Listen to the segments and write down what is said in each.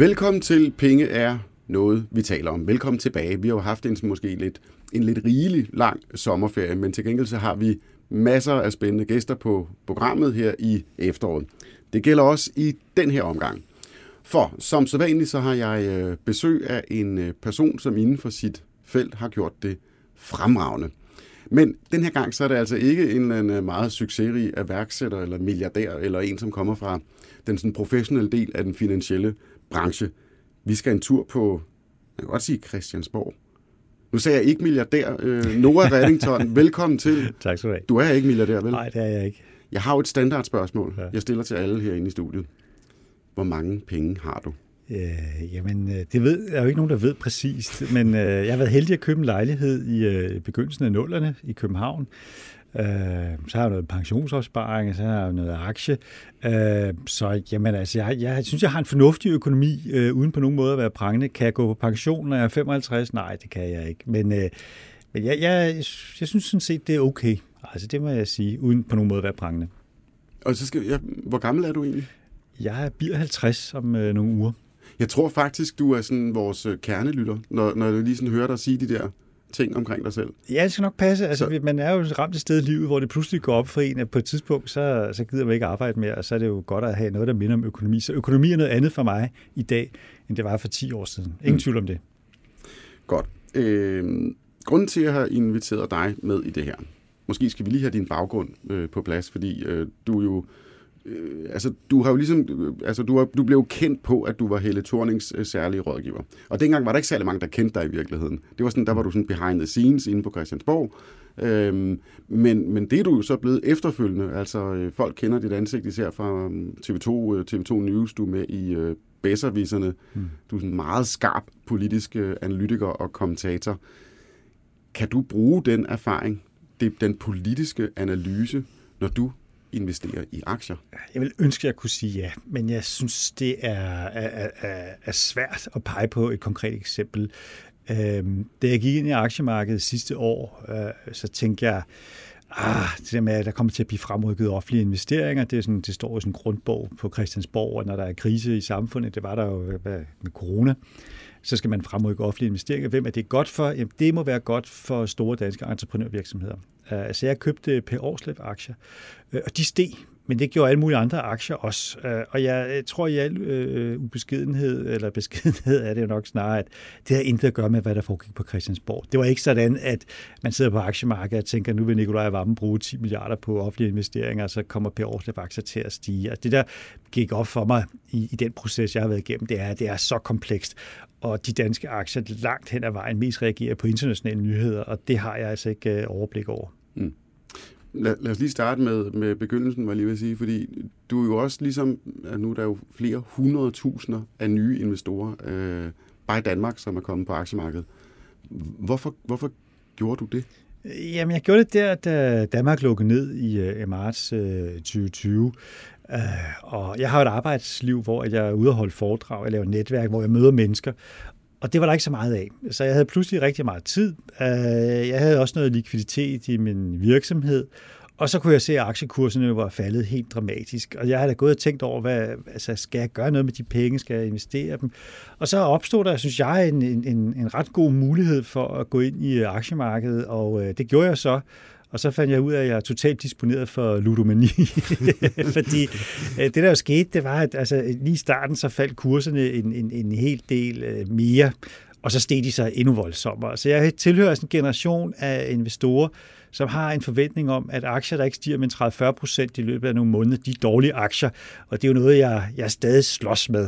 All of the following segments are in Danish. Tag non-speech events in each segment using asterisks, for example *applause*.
Velkommen til Penge er noget, vi taler om. Velkommen tilbage. Vi har jo haft en måske lidt, en lidt rigelig lang sommerferie, men til gengæld så har vi masser af spændende gæster på programmet her i efteråret. Det gælder også i den her omgang. For som så vanligt, så har jeg øh, besøg af en øh, person, som inden for sit felt har gjort det fremragende. Men den her gang, så er det altså ikke en eller anden øh, meget succesrig erhvervsætter eller milliardær, eller en, som kommer fra den sådan professionelle del af den finansielle branche. Vi skal en tur på, jeg kan godt sige Christiansborg. Nu sagde jeg ikke milliardær. Øh, Nora *laughs* Reddington, velkommen til. Tak skal du have. Du er ikke milliardær, vel? Nej, det er jeg ikke. Jeg har jo et standardspørgsmål, Ja. jeg stiller til alle herinde i studiet. Hvor mange penge har du? Øh, jamen, øh, det ved, der er jo ikke nogen, der ved præcist, men øh, jeg har været heldig at købe en lejlighed i øh, begyndelsen af nullerne i København. Øh, så har jeg noget pensionsopsparing, så har jeg noget aktie. Øh, så jamen, altså, jeg, jeg synes, jeg har en fornuftig økonomi, øh, uden på nogen måde at være prangende. Kan jeg gå på pension, når jeg er 55? Nej, det kan jeg ikke. Men, øh, men jeg, jeg, jeg synes sådan set, det er okay. Altså, det må jeg sige, uden på nogen måde at være prangende. Og så skal jeg, hvor gammel er du egentlig? Jeg bliver 50 om øh, nogle uger. Jeg tror faktisk, du er sådan vores øh, kernelytter, når, når jeg lige sådan hører dig sige de der ting omkring dig selv. Ja, det skal nok passe. Altså, Så-. Man er jo ramt et sted i livet, hvor det pludselig går op for en, at på et tidspunkt, så, så gider man ikke arbejde mere, og så er det jo godt at have noget, der minder om økonomi. Så økonomi er noget andet for mig i dag, end det var for 10 år siden. Ingen mm. tvivl om det. Godt. Øh, grunden til, at jeg har inviteret dig med i det her, måske skal vi lige have din baggrund øh, på plads, fordi øh, du er jo øh, altså, du har jo ligesom, øh, altså, du, har, du blev kendt på, at du var Helle Thornings øh, særlige rådgiver. Og dengang var der ikke særlig mange, der kendte dig i virkeligheden. Det var sådan, der var du sådan behind the scenes inde på Christiansborg. Øhm, men, men det er du jo så blevet efterfølgende. Altså, øh, folk kender dit ansigt især fra um, TV2, øh, TV2 News. Du er med i øh, Besservisserne. Mm. Du er sådan en meget skarp politisk øh, analytiker og kommentator. Kan du bruge den erfaring, det, den politiske analyse, når du investere i aktier? Jeg vil ønske, at jeg kunne sige ja, men jeg synes, det er, er, er, er svært at pege på et konkret eksempel. Øhm, da jeg gik ind i aktiemarkedet sidste år, øh, så tænkte jeg, ah, det der med, at der kommer til at blive fremrykket offentlige investeringer, det, er sådan, det står i sådan en grundbog på Christiansborg, og når der er krise i samfundet, det var der jo med corona, så skal man fremrykke offentlige investeringer. Hvem er det godt for? Jamen, det må være godt for store danske entreprenørvirksomheder. Øh, altså, jeg købte Per Aarslev aktier, øh, og de steg, men det gjorde alle mulige andre aktier også. Øh, og jeg tror i al ubeskedenhed, eller beskedenhed er det jo nok snarere, at det har intet at gøre med, hvad der foregik på Christiansborg. Det var ikke sådan, at man sidder på aktiemarkedet og tænker, nu vil Nikolaj Vammen bruge 10 milliarder på offentlige investeringer, og så kommer Per Aarslev aktier til at stige. Og det der gik op for mig i, i den proces, jeg har været igennem, det er, at det er så komplekst og de danske aktier langt hen ad vejen mest reagerer på internationale nyheder, og det har jeg altså ikke overblik over. Lad, lad os lige starte med, med begyndelsen, var jeg lige ved at sige, fordi du er jo også ligesom, nu er der jo flere hundredtusinder af nye investorer, øh, bare i Danmark, som er kommet på aktiemarkedet. Hvorfor, hvorfor gjorde du det? Jamen, jeg gjorde det der, da Danmark lukkede ned i, øh, i marts øh, 2020. Uh, øh, og jeg har et arbejdsliv, hvor jeg er ude og holde foredrag, jeg laver netværk, hvor jeg møder mennesker. Og det var der ikke så meget af. Så jeg havde pludselig rigtig meget tid. Øh, jeg havde også noget likviditet i min virksomhed. Og så kunne jeg se, at aktiekurserne var faldet helt dramatisk. Og jeg havde da gået og tænkt over, hvad, altså, skal jeg gøre noget med de penge? Skal jeg investere dem? Og så opstod der, synes jeg, en, en, en ret god mulighed for at gå ind i aktiemarkedet. Og øh, det gjorde jeg så. Og så fandt jeg ud af, at jeg er totalt disponeret for ludomani. *laughs* Fordi øh, det, der jo skete, det var, at altså, lige i starten, så faldt kurserne en, en, en hel del øh, mere. Og så steg de så endnu voldsommere. Så jeg tilhører sådan en generation af investorer, som har en forventning om, at aktier, der ikke stiger med 30-40 procent i løbet af nogle måneder, de er dårlige aktier. Og det er jo noget, jeg, jeg stadig slås med.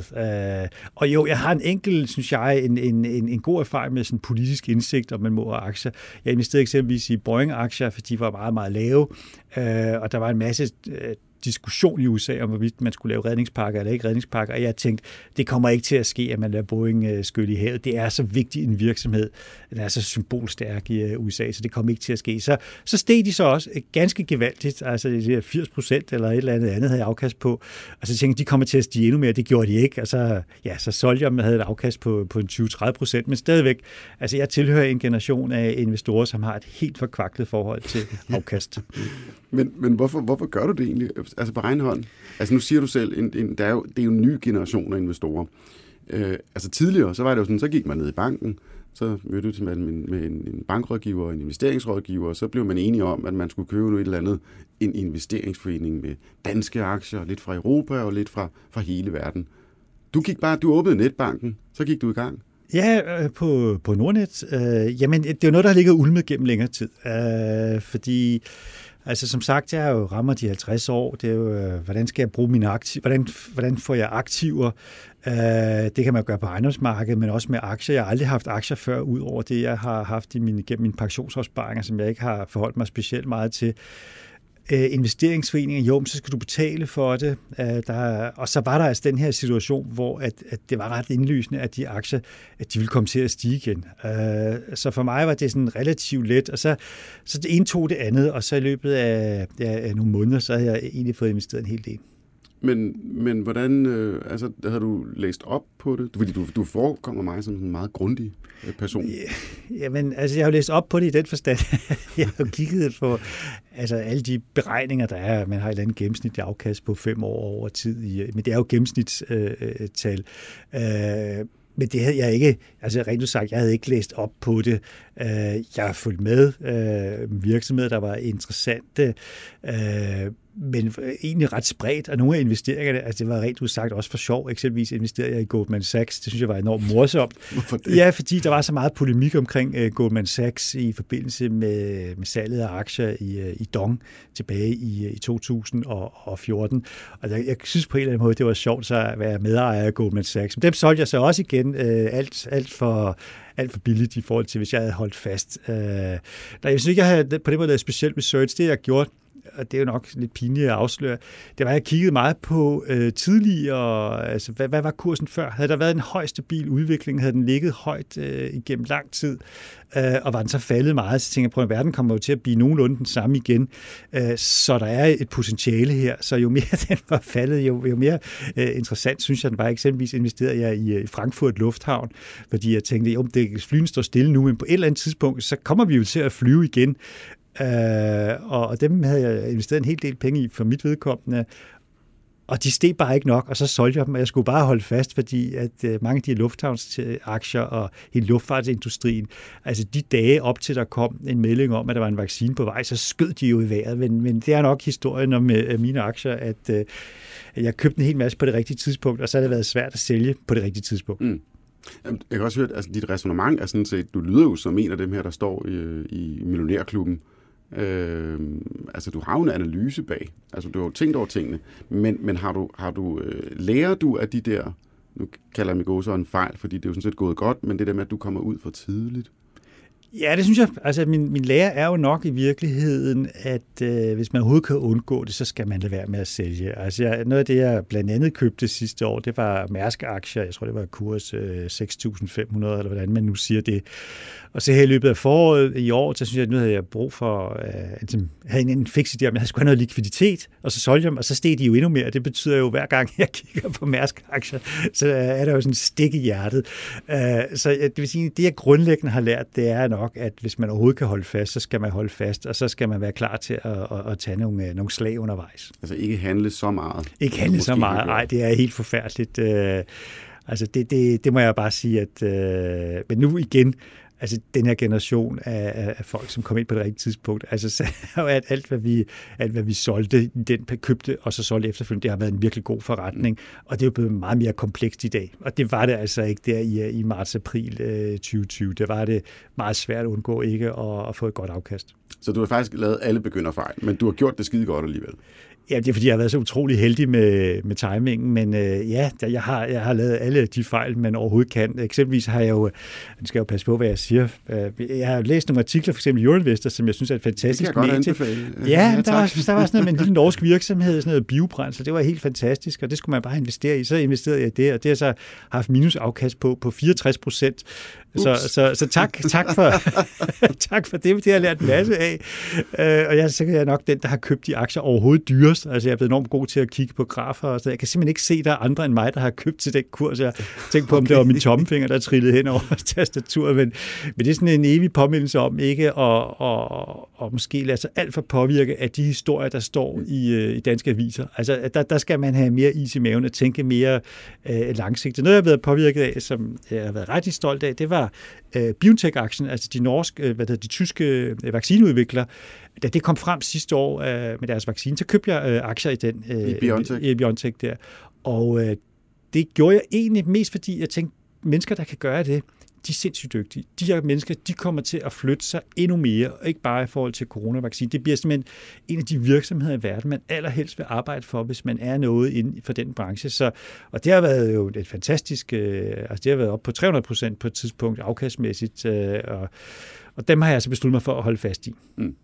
Øh, og jo, jeg har en enkelt, synes jeg, en, en, en, en god erfaring med sådan politisk indsigt, om man må have aktier. Jeg investerede eksempelvis i Boeing-aktier, for de var meget, meget lave. Øh, og der var en masse øh, diskussion i USA om, hvorvidt man skulle lave redningspakker eller ikke redningspakker, og jeg tænkte, det kommer ikke til at ske, at man lader Boeing øh, skylle i havet. Det er så vigtig en virksomhed. Den er så symbolstærk i øh, USA, så det kommer ikke til at ske. Så, så steg de så også øh, ganske gevaldigt, altså det er 80 procent eller et eller andet andet havde jeg afkast på, og så tænkte jeg, de kommer til at stige endnu mere. Det gjorde de ikke, og så, ja, så solgte jeg, havde et afkast på, på en 20-30 procent, men stadigvæk, altså jeg tilhører en generation af investorer, som har et helt forkvaklet forhold til *laughs* afkast. Men, men hvorfor, hvorfor gør du det egentlig? Altså på egen hånd? Altså nu siger du selv, en, en, der er jo, det er jo en ny generation af investorer. Øh, altså tidligere, så var det jo sådan, så gik man ned i banken, så mødte du med, med en, en bankrådgiver og en investeringsrådgiver, og så blev man enige om, at man skulle købe noget et eller andet, en investeringsforening med danske aktier, lidt fra Europa og lidt fra, fra hele verden. Du gik bare, du åbnede netbanken, så gik du i gang. Ja, øh, på, på Nordnet. Øh, jamen, det er jo noget, der har ligget ulmet gennem længere tid. Øh, fordi, altså som sagt, jeg jo rammer de 50 år. Det er jo, øh, hvordan skal jeg bruge mine aktiver? Hvordan, hvordan får jeg aktiver? Øh, det kan man gøre på ejendomsmarkedet, men også med aktier. Jeg har aldrig haft aktier før, ud over det, jeg har haft i mine, gennem mine pensionsopsparinger, som jeg ikke har forholdt mig specielt meget til øh, investeringsforeninger, jo, så skal du betale for det. Øh, der, og så var der altså den her situation, hvor at, at det var ret indlysende, at de aktier, at de ville komme til at stige igen. Øh, så for mig var det sådan relativt let, og så, så det ene tog det andet, og så i løbet af, ja, nogle måneder, så havde jeg egentlig fået investeret en hel del. Men, men hvordan, øh, altså, har du læst op på det? Fordi du, du forekommer mig som en meget grundig øh, person. Jamen, altså, jeg har læst op på det i den forstand. *laughs* jeg har kigget på altså, alle de beregninger, der er. Man har et eller andet gennemsnitligt afkast på fem år over tid. I, men det er jo gennemsnitstal. Øh, øh, men det havde jeg ikke, altså rent sagt, jeg havde ikke læst op på det. Øh, jeg har fulgt med øh, virksomheder, der var interessante, øh, men egentlig ret spredt, og nogle af investeringerne, altså det var rent udsagt også for sjov, eksempelvis investerede jeg i Goldman Sachs, det synes jeg var enormt morsomt. *laughs* Hvorfor det? Ja, fordi der var så meget polemik omkring uh, Goldman Sachs i forbindelse med, med salget af aktier i, uh, i Dong tilbage i, i 2014. Og jeg, jeg synes på en eller anden måde, det var sjovt så at være medejer af Goldman Sachs. Men dem solgte jeg så også igen, uh, alt, alt for alt for billigt i forhold til, hvis jeg havde holdt fast. Uh, nej, jeg synes ikke, jeg havde på det måde lavet specielt research. Det, jeg gjort, og det er jo nok lidt pinligt at afsløre, det var, at jeg kiggede meget på øh, tidligere, altså hvad, hvad var kursen før? Havde der været en høj stabil udvikling? Havde den ligget højt øh, igennem lang tid? Øh, og var den så faldet meget? Så tænkte jeg på, at verden kommer jo til at blive nogenlunde den samme igen. Øh, så der er et potentiale her. Så jo mere *laughs* den var faldet, jo, jo mere øh, interessant synes jeg, den var. Eksempelvis investerede jeg i, i Frankfurt Lufthavn, fordi jeg tænkte, jo, det flyen står stille nu, men på et eller andet tidspunkt, så kommer vi jo til at flyve igen. Øh, og, dem havde jeg investeret en hel del penge i for mit vedkommende, og de steg bare ikke nok, og så solgte jeg dem, og jeg skulle bare holde fast, fordi at øh, mange af de lufthavnsaktier og hele luftfartsindustrien, altså de dage op til der kom en melding om, at der var en vaccine på vej, så skød de jo i vejret, men, men det er nok historien om øh, mine aktier, at øh, at jeg købte en hel masse på det rigtige tidspunkt, og så har det været svært at sælge på det rigtige tidspunkt. Mm. Jeg kan også høre, at altså, dit resonemang er sådan set, du lyder jo som en af dem her, der står i, i millionærklubben, Øh, altså, du har jo en analyse bag. Altså, du har jo tænkt over tingene. Men, men har du, har du, øh, lærer du af de der, nu kalder jeg mig en fejl, fordi det er jo sådan set gået godt, men det der med, at du kommer ud for tidligt, Ja, det synes jeg. Altså, min, min lære er jo nok i virkeligheden, at øh, hvis man overhovedet kan undgå det, så skal man lade være med at sælge. Altså, jeg, noget af det, jeg blandt andet købte sidste år, det var Mærsk-aktier. Jeg tror, det var kurs øh, 6.500, eller hvordan man nu siger det. Og så her i løbet af foråret i år, så synes jeg, at nu havde jeg brug for, øh, altså, havde en fix idé om, jeg skulle have noget likviditet, og så solgte jeg dem, og så steg de jo endnu mere. Det betyder jo, at hver gang jeg *laughs* kigger på Mærsk-aktier, så er der jo sådan en stik i hjertet. Øh, så det vil sige, det jeg grundlæggende har lært, det er nok, at hvis man overhovedet kan holde fast, så skal man holde fast, og så skal man være klar til at, at, at tage nogle, nogle slag undervejs. Altså ikke handle så meget? Ikke handle så meget, nej, det er helt forfærdeligt. Øh, altså det, det, det må jeg bare sige, at øh, men nu igen, altså den her generation af, af folk, som kom ind på det rigtige tidspunkt, altså så *laughs* at alt, hvad vi, alt, hvad vi solgte, den købte og så solgte efterfølgende, det har været en virkelig god forretning, og det er jo blevet meget mere komplekst i dag. Og det var det altså ikke der i, i marts-april øh, 2020. Det var det meget svært at undgå ikke at, at få et godt afkast. Så du har faktisk lavet alle begynderfejl, men du har gjort det skide godt alligevel. Ja, det er fordi, jeg har været så utrolig heldig med, med timingen, men øh, ja, jeg har, jeg har lavet alle de fejl, man overhovedet kan. Eksempelvis har jeg jo, jeg skal jo passe på, hvad jeg siger, øh, jeg har læst nogle artikler, for eksempel Euroinvestor, som jeg synes er et fantastisk det kan jeg medie. Godt anbefale. Ja, ja der, var, der var sådan noget med en lille norsk virksomhed, sådan noget biobrændsel, det var helt fantastisk, og det skulle man bare investere i. Så investerede jeg i det, og det har så haft minusafkast på, på 64 procent. Så, så, så tak, tak, for, *laughs* tak for det. Det har jeg lært en masse af. Øh, og jeg er sikkert nok den, der har købt de aktier overhovedet dyrest. Altså, jeg er blevet enormt god til at kigge på grafer, og så jeg kan simpelthen ikke se, der er andre end mig, der har købt til den kurs. Jeg tænkte på, om det var min tommefinger, der trillede hen over *laughs* tastaturet, men, men det er sådan en evig påmindelse om ikke at og, og måske lade sig alt for påvirke af de historier, der står i, øh, i danske aviser. Altså, der, der skal man have mere is i maven og tænke mere øh, langsigtet. Noget, jeg har været påvirket af, som jeg har været ret stolt af, det var øh, BioNTech-aktien, altså de norske, øh, hvad hedder, de tyske øh, vaccineudviklere. Da det kom frem sidste år øh, med deres vaccine, så købte jeg øh, aktier i den. Øh, I BioNTech? I BioNTech der. Og øh, det gjorde jeg egentlig mest, fordi jeg tænkte, mennesker, der kan gøre det, de er sindssygt dygtige. De her mennesker, de kommer til at flytte sig endnu mere, og ikke bare i forhold til coronavaccine. Det bliver simpelthen en af de virksomheder i verden, man allerhelst vil arbejde for, hvis man er noget inden for den branche. Så, og det har været jo et fantastisk, øh, altså det har været op på 300 procent på et tidspunkt afkastmæssigt, øh, og, og dem har jeg altså besluttet mig for at holde fast i. Mm.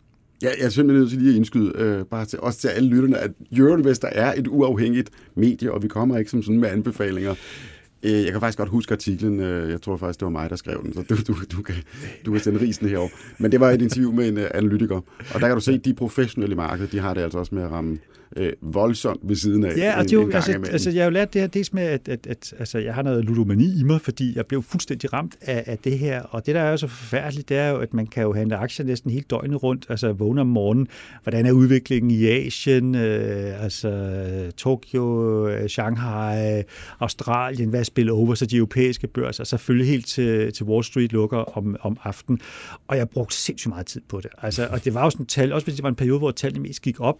Ja, jeg er simpelthen nødt til lige at indskyde, øh, bare til, også til alle lytterne, at Euronvestor er et uafhængigt medie, og vi kommer ikke som sådan med anbefalinger. Øh, jeg kan faktisk godt huske artiklen. Øh, jeg tror faktisk, det var mig, der skrev den, så du, du, du, kan, du kan sende risen herover. Men det var et interview med en øh, analytiker, og der kan du se, at de professionelle markedet, de har det altså også med at ramme øh, voldsomt ved siden af. Ja, og det jo, altså, altså, jeg har jo lært det her dels med, at, at, at altså, jeg har noget ludomani i mig, fordi jeg blev fuldstændig ramt af, af det her. Og det, der er jo så forfærdeligt, det er jo, at man kan jo handle aktier næsten helt døgnet rundt. Altså vågne om morgenen. Hvordan er udviklingen i Asien? Øh, altså Tokyo, øh, Shanghai, Australien. Hvad spiller over? Så de europæiske børser. Selvfølgelig helt til, til Wall Street lukker om, om aftenen. Og jeg brugte sindssygt meget tid på det. Altså, og det var jo sådan tal, også hvis det var en periode, hvor tallene mest gik op,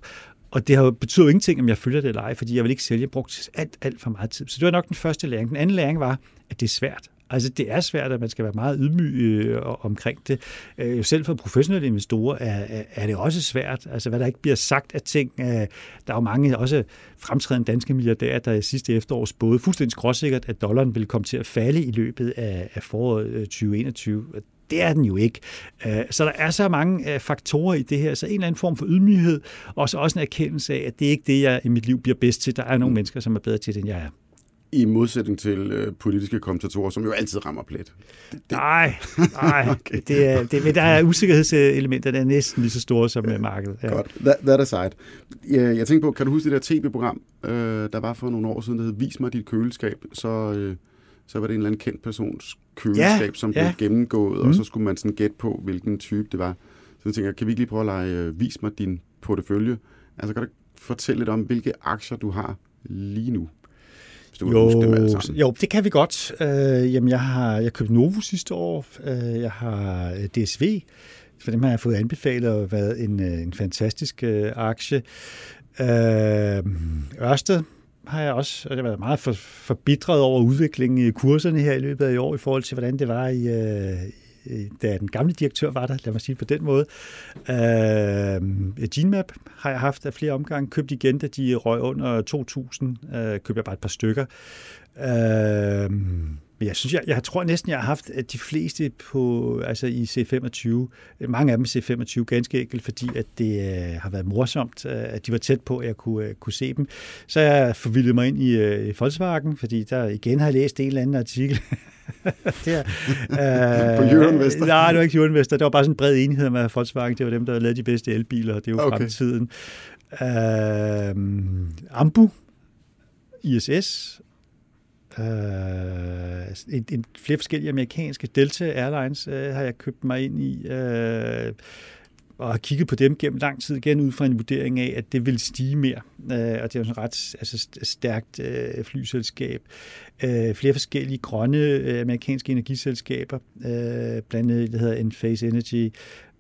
og det har betydet jo ingenting, om jeg følger det eller ej, fordi jeg vil ikke sælge. Jeg brugte alt, alt for meget tid. Så det var nok den første læring. Den anden læring var, at det er svært. Altså, det er svært, at man skal være meget ydmyg øh, omkring det. Øh, selv for professionelle investorer er, er, det også svært. Altså, hvad der ikke bliver sagt af ting. Øh, der er jo mange også fremtrædende danske milliardærer, der i sidste efterår spåede fuldstændig skråsikkert, at dollaren ville komme til at falde i løbet af, af foråret øh, 2021. Det er den jo ikke. Øh, så der er så mange øh, faktorer i det her, så en eller anden form for ydmyghed, og så også en erkendelse af, at det er ikke det, jeg i mit liv bliver bedst til. Der er nogle mm. mennesker, som er bedre til det, end jeg er. I modsætning til øh, politiske kommentatorer, som jo altid rammer plet. Det, nej, nej. *laughs* okay. det er, det, der er usikkerhedselementer, der er næsten lige så store som ja, markedet. Ja. Godt, that, aside. Jeg, jeg tænkte på, kan du huske det der tv-program, øh, der var for nogle år siden, der hed Vis mig dit køleskab? Så, øh, så var det en eller anden kendt persons køleskab, ja, som blev ja. gennemgået, mm. og så skulle man sådan gætte på, hvilken type det var. Så jeg tænker, kan vi ikke lige prøve at lege, øh, vis mig din portefølje? Altså kan du fortælle lidt om, hvilke aktier du har lige nu? du jo, dem alle sammen. Jo, det kan vi godt. Uh, jamen, jeg har jeg købt Novo sidste år. Uh, jeg har DSV, for dem har jeg fået anbefalet og været en, en fantastisk uh, aktie. Uh, Ørsted har jeg også, og det har været meget for, forbitret over udviklingen i kurserne her i løbet af i år, i forhold til, hvordan det var i, øh, da den gamle direktør var der, lad mig sige på den måde. Øh, GeneMap har jeg haft af flere omgange, købt igen, da de røg under 2.000, øh, købte jeg bare et par stykker. Øh, men jeg synes, jeg, jeg tror næsten, jeg har haft de fleste på, altså i C25, mange af dem i C25, ganske enkelt, fordi at det uh, har været morsomt, uh, at de var tæt på, at jeg kunne, uh, kunne se dem. Så jeg forvildede mig ind i, i Volkswagen, fordi der igen har jeg læst en eller anden artikel. *laughs* der, på Jørgen Vester? Nej, det var ikke Jørgen Vester. Det var bare sådan en bred enighed med Volkswagen. Det var dem, der lavede de bedste elbiler, og det er jo okay. fremtiden. Uh, Ambu, ISS, Øh, en, en, flere forskellige amerikanske Delta Airlines øh, har jeg købt mig ind i, øh, og har kigget på dem gennem lang tid igen ud fra en vurdering af, at det vil stige mere. Øh, og det er jo et ret altså, stærkt øh, flyselskab. Øh, flere forskellige grønne øh, amerikanske energiselskaber, øh, blandt andet det hedder Enphase Energy,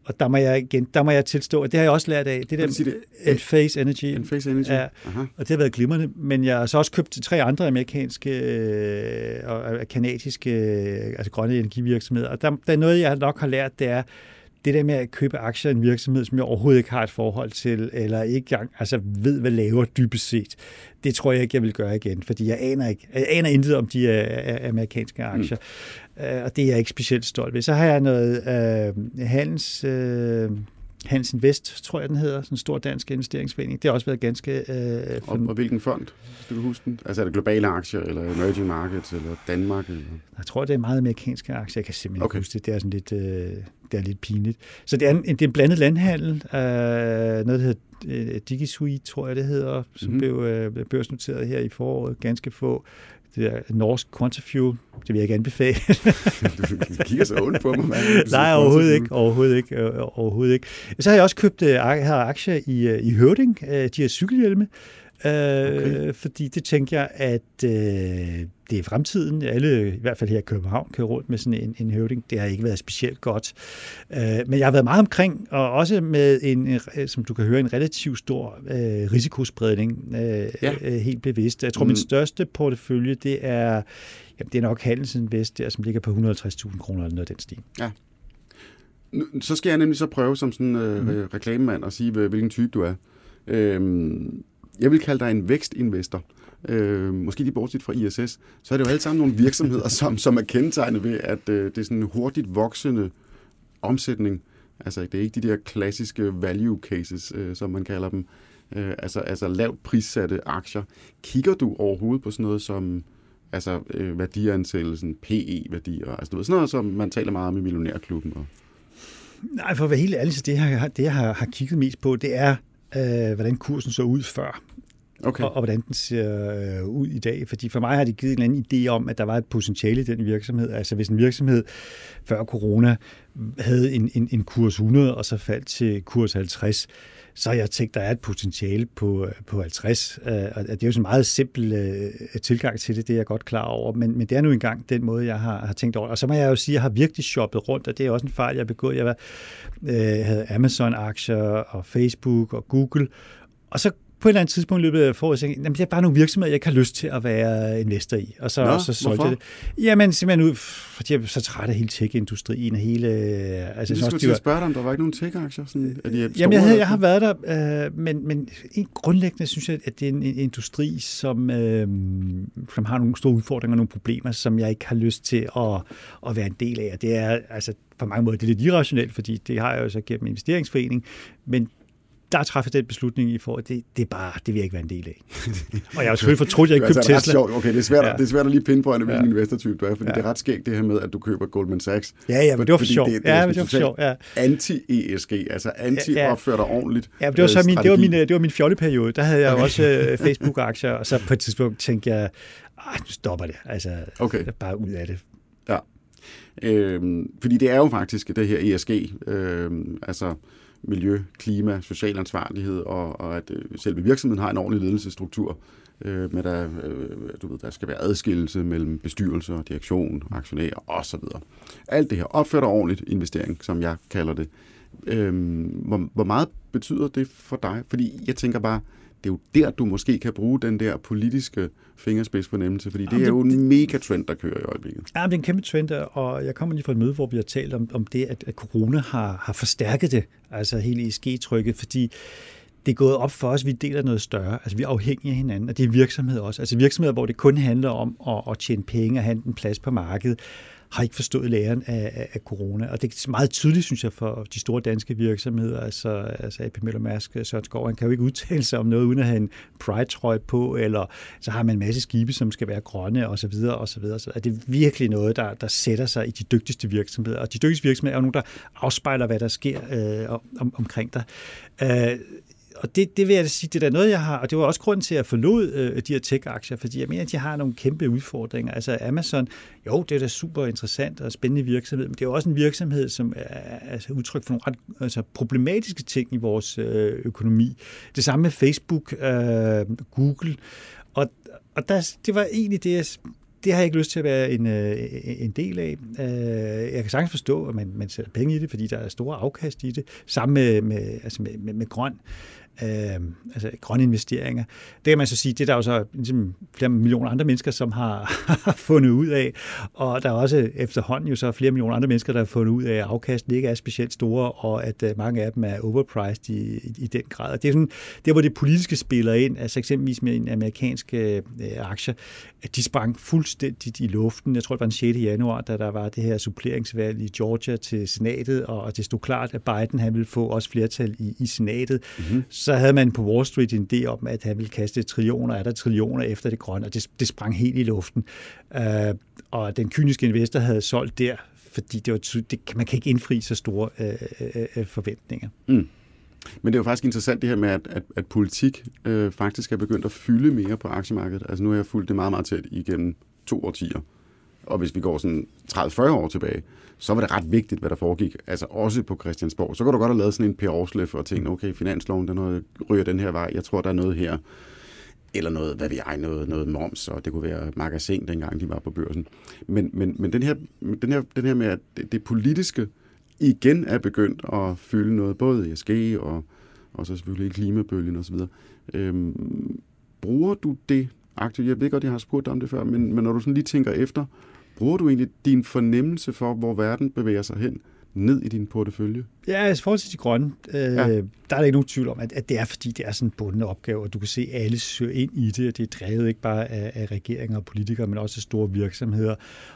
og der må jeg igen, der må jeg tilstå, at det har jeg også lært af. Det der det? Enphase Energy. Enphase Energy. Ja, Aha. og det har været glimrende. Men jeg har så også købt tre andre amerikanske øh, og kanadiske øh, altså grønne energivirksomheder. Og der, der er noget, jeg nok har lært, det er, det der med at købe aktier i en virksomhed, som jeg overhovedet ikke har et forhold til, eller ikke gang, altså ved, hvad laver dybest set, det tror jeg ikke, jeg vil gøre igen, fordi jeg aner, ikke, jeg aner intet om de uh, amerikanske aktier, uh, og det er jeg ikke specielt stolt ved. Så har jeg noget uh, handels... Uh, Hans Invest, tror jeg, den hedder, sådan en stor dansk investeringsforening. Det har også været ganske... Øh, og, og hvilken fond, hvis du kan huske den? Altså er det globale aktier, eller emerging markets, eller Danmark? Eller? Jeg tror, det er meget amerikanske aktier. Jeg kan simpelthen okay. ikke huske det. Det er sådan lidt... Øh, det er lidt pinligt. Så det er en, det er en blandet landhandel. Øh, noget, der hedder DigiSuite, tror jeg det hedder, som Mhm. mm-hmm. blev børsnoteret her i foråret, ganske få. Det der norsk Quantafuel, det vil jeg ikke anbefale. *laughs* *laughs* du kigger så ondt på mig, mand. Nej, overhovedet ikke. Overhovedet ikke. øh, Overhovedet ikke. Så har jeg også købt øh, ak- her aktier i, øh, i Høvding, øh, de her cykelhjelme. Øh, Okay. Fordi det tænker jeg, at øh, det er fremtiden. Alle, i hvert fald her i København, kører rundt med sådan en, en høvding. Det har ikke været specielt godt. Øh, men jeg har været meget omkring, og også med en, som du kan høre, en relativt stor øh, risikospredning. Øh, Ja. ja. helt bevidst. Jeg tror, Mm. min største portefølje, det er, jamen, det er nok Handelsinvest der, som ligger på 150.000 kroner eller noget af den stil. Nu, så skal jeg nemlig så prøve som sådan øh, mm. reklamemand at sige, hvil- hvilken type du er. Øhm, jeg vil kalde dig en vækstinvestor. Øh, måske lige bortset fra ISS, så er det jo alle sammen nogle virksomheder, som, som er kendetegnet ved, at øh, det er sådan en hurtigt voksende omsætning. Altså, det er ikke de der klassiske value cases, øh, som man kalder dem. Øh, altså, altså lavt prissatte aktier. Kigger du overhovedet på sådan noget som altså, øh, værdiansættelsen, PE-værdier, altså du ved, sådan noget, som man taler meget om i Millionærklubben? Og, Nej, for at være helt ærlig, så det, jeg, har- det jeg har, har kigget mest på, det er, øh, hvordan kursen så ud før, okay. og, og hvordan den ser øh, ud i dag. Fordi for mig har det givet en eller anden idé om, at der var et potentiale i den virksomhed. Altså hvis en virksomhed før corona havde en, en, en kurs 100, og så faldt til kurs 50, så har jeg tænkt, der er et potentiale på, øh, på 50. Øh, og det er jo sådan en meget simpel øh, tilgang til det, det er jeg godt klar over. Men, men det er nu engang den måde, jeg har, har tænkt over. Og så må jeg jo sige, at jeg har virkelig shoppet rundt, og det er også en fejl, jeg har begået. Jeg var, øh, havde Amazon-aktier og Facebook og Google, og så på et eller andet tidspunkt i løbet af foråret, tænkte jeg, jamen, det er bare nogle virksomheder, jeg ikke har lyst til at være investor i. Og så, Nå, så solgte hvorfor? jeg det. Jamen simpelthen ud, fordi jeg er så træt af hele tech-industrien og hele... Altså, Jeg jeg synes skulle var, spørge dig, om der var ikke nogen tech-aktier? Sådan, er de Jamen, store, jeg, havde, jeg har været der, øh, men, men en grundlæggende synes jeg, at det er en, en industri, som, øh, som har nogle store udfordringer og nogle problemer, som jeg ikke har lyst til at, at være en del af. Og det er altså på mange måder det er lidt irrationelt, fordi det har jeg jo så gennem en investeringsforening, men der træffet den beslutning i forhold det, det er bare, det vil jeg ikke være en del af. *laughs* og jeg har selvfølgelig fortrudt, at jeg ikke altså købte ret Tesla. sjovt. Okay, det er svært, ja. Det er svært at lige pinpointe, hvilken Ja. investortype du er, fordi ja. Det er ret skægt det her med, at du køber Goldman Sachs. Ja, ja, men det var for Fordi sjov. det- det er Ja, men det var for totalt- sjov, ja. Anti-ESG, altså anti-opfør dig ordentligt. Ja, det var så øh, min, det var min, det var min fjolleperiode. Der havde jeg okay. også øh, *laughs* Facebook-aktier, og så på et tidspunkt tænkte jeg, "Ej, nu stopper det. Altså, Okay. bare ud af det. Ja. Øhm, fordi det er jo faktisk det her ESG, øhm, altså miljø, klima, social ansvarlighed, og, og at øh, selve virksomheden har en ordentlig ledelsesstruktur, øh, med der, øh, du ved, der skal være adskillelse mellem bestyrelse og direktion, aktionærer osv. Alt det her. opført dig ordentligt investering, som jeg kalder det. Øh, hvor, hvor meget betyder det for dig? Fordi jeg tænker bare, det er jo der, du måske kan bruge den der politiske fingerspidsfornemmelse, fordi det Jamen, er jo en megatrend, der kører i øjeblikket. Ja, det er en kæmpe trend, og jeg kommer lige fra et møde, hvor vi har talt om, om det, at, at corona har, har forstærket det, altså hele ESG-trykket, fordi det er gået op for os, at vi deler noget større. Altså vi er afhængige af hinanden, og det er virksomheder også. Altså virksomheder, hvor det kun handler om at, at tjene penge og have en plads på markedet, har ikke forstået læren af, af, af corona. Og det er meget tydeligt, synes jeg, for de store danske virksomheder, altså, altså AP Møller Mærsk, øh, Søren Skov, han kan jo ikke udtale sig om noget, uden at have en Pride-trøje på, eller så har man en masse skibe, som skal være grønne, og så videre, og så videre. Så er det virkelig noget, der, der sætter sig i de dygtigste virksomheder. Og de dygtigste virksomheder er jo nogen, der afspejler, hvad der sker øh, om, omkring dig. Øh, og det, det vil jeg sige, det er noget, jeg har, og det var også grunden til, at jeg forlod øh, de her tech-aktier, fordi jeg mener, at de har nogle kæmpe udfordringer. Altså Amazon, jo, det er da super interessant og spændende virksomhed, men det er jo også en virksomhed, som er altså, udtryk for nogle ret altså, problematiske ting i vores øh, økonomi. Det samme med Facebook, øh, Google, og, og der, det var egentlig det, jeg det har jeg ikke lyst til at være en, øh, en del af. Øh, Jeg kan sagtens forstå, at man, man sætter penge i det, fordi der er store afkast i det. Sammen med, med, altså med, med, med grøn, øh, altså grønne investeringer. Det kan man så sige, det er der jo så ligesom flere millioner andre mennesker, som har, *laughs* har fundet ud af. Og der er også efterhånden jo så flere millioner andre mennesker, der har fundet ud af, at afkasten ikke er specielt store, og at øh, mange af dem er overpriced i, i, i den grad. Og det er sådan, der hvor det politiske spiller ind, altså eksempelvis med en amerikansk øh, aktier, at de sprang fuldstændigt i luften. Jeg tror, det var den 6. januar, da der var det her suppleringsvalg i Georgia til senatet, og det stod klart, at Biden han ville få også flertal i, i senatet. Mm-hmm. Så havde man på Wall Street en idé om, at han ville kaste trillioner, er der trillioner efter det grønne, og det, det sprang helt i luften. Øh, og den kyniske investor havde solgt der, fordi det var det, man kan ikke indfri så store øh, øh, øh, forventninger. Mm. Men det er jo faktisk interessant det her med, at, at, at politik øh, faktisk er begyndt at fylde mere på aktiemarkedet. Altså nu har jeg fulgt det meget, meget tæt igennem to årtier. Og hvis vi går sådan 30-40 år tilbage, så var det ret vigtigt, hvad der foregik. Altså også på Christiansborg. Så kunne du godt have lavet sådan en Per Aarslef og tænkt, okay, finansloven, den ryger den her vej. Jeg tror, der er noget her. Eller noget, hvad vi ej, noget, noget moms, og det kunne være magasin, dengang de var på børsen. Men, men, men den, her, den, her, den her med, at det, det politiske igen er begyndt at fylde noget, både ESG og, og så selvfølgelig klimabølgen osv. Øhm, bruger du det aktivt? Jeg ved godt, jeg har spurgt dig om det før, men, men når du sådan lige tænker efter, bruger du egentlig din fornemmelse for, hvor verden bevæger sig hen, ned i din portefølje? Ja, altså forhold til de grønne, øh, ja. der er der ikke nogen tvivl om, at, at det er fordi, det er sådan en bundne opgave, og du kan se, at alle søger ind i det, og det er drevet ikke bare af, af regeringer og politikere, men også af store virksomheder,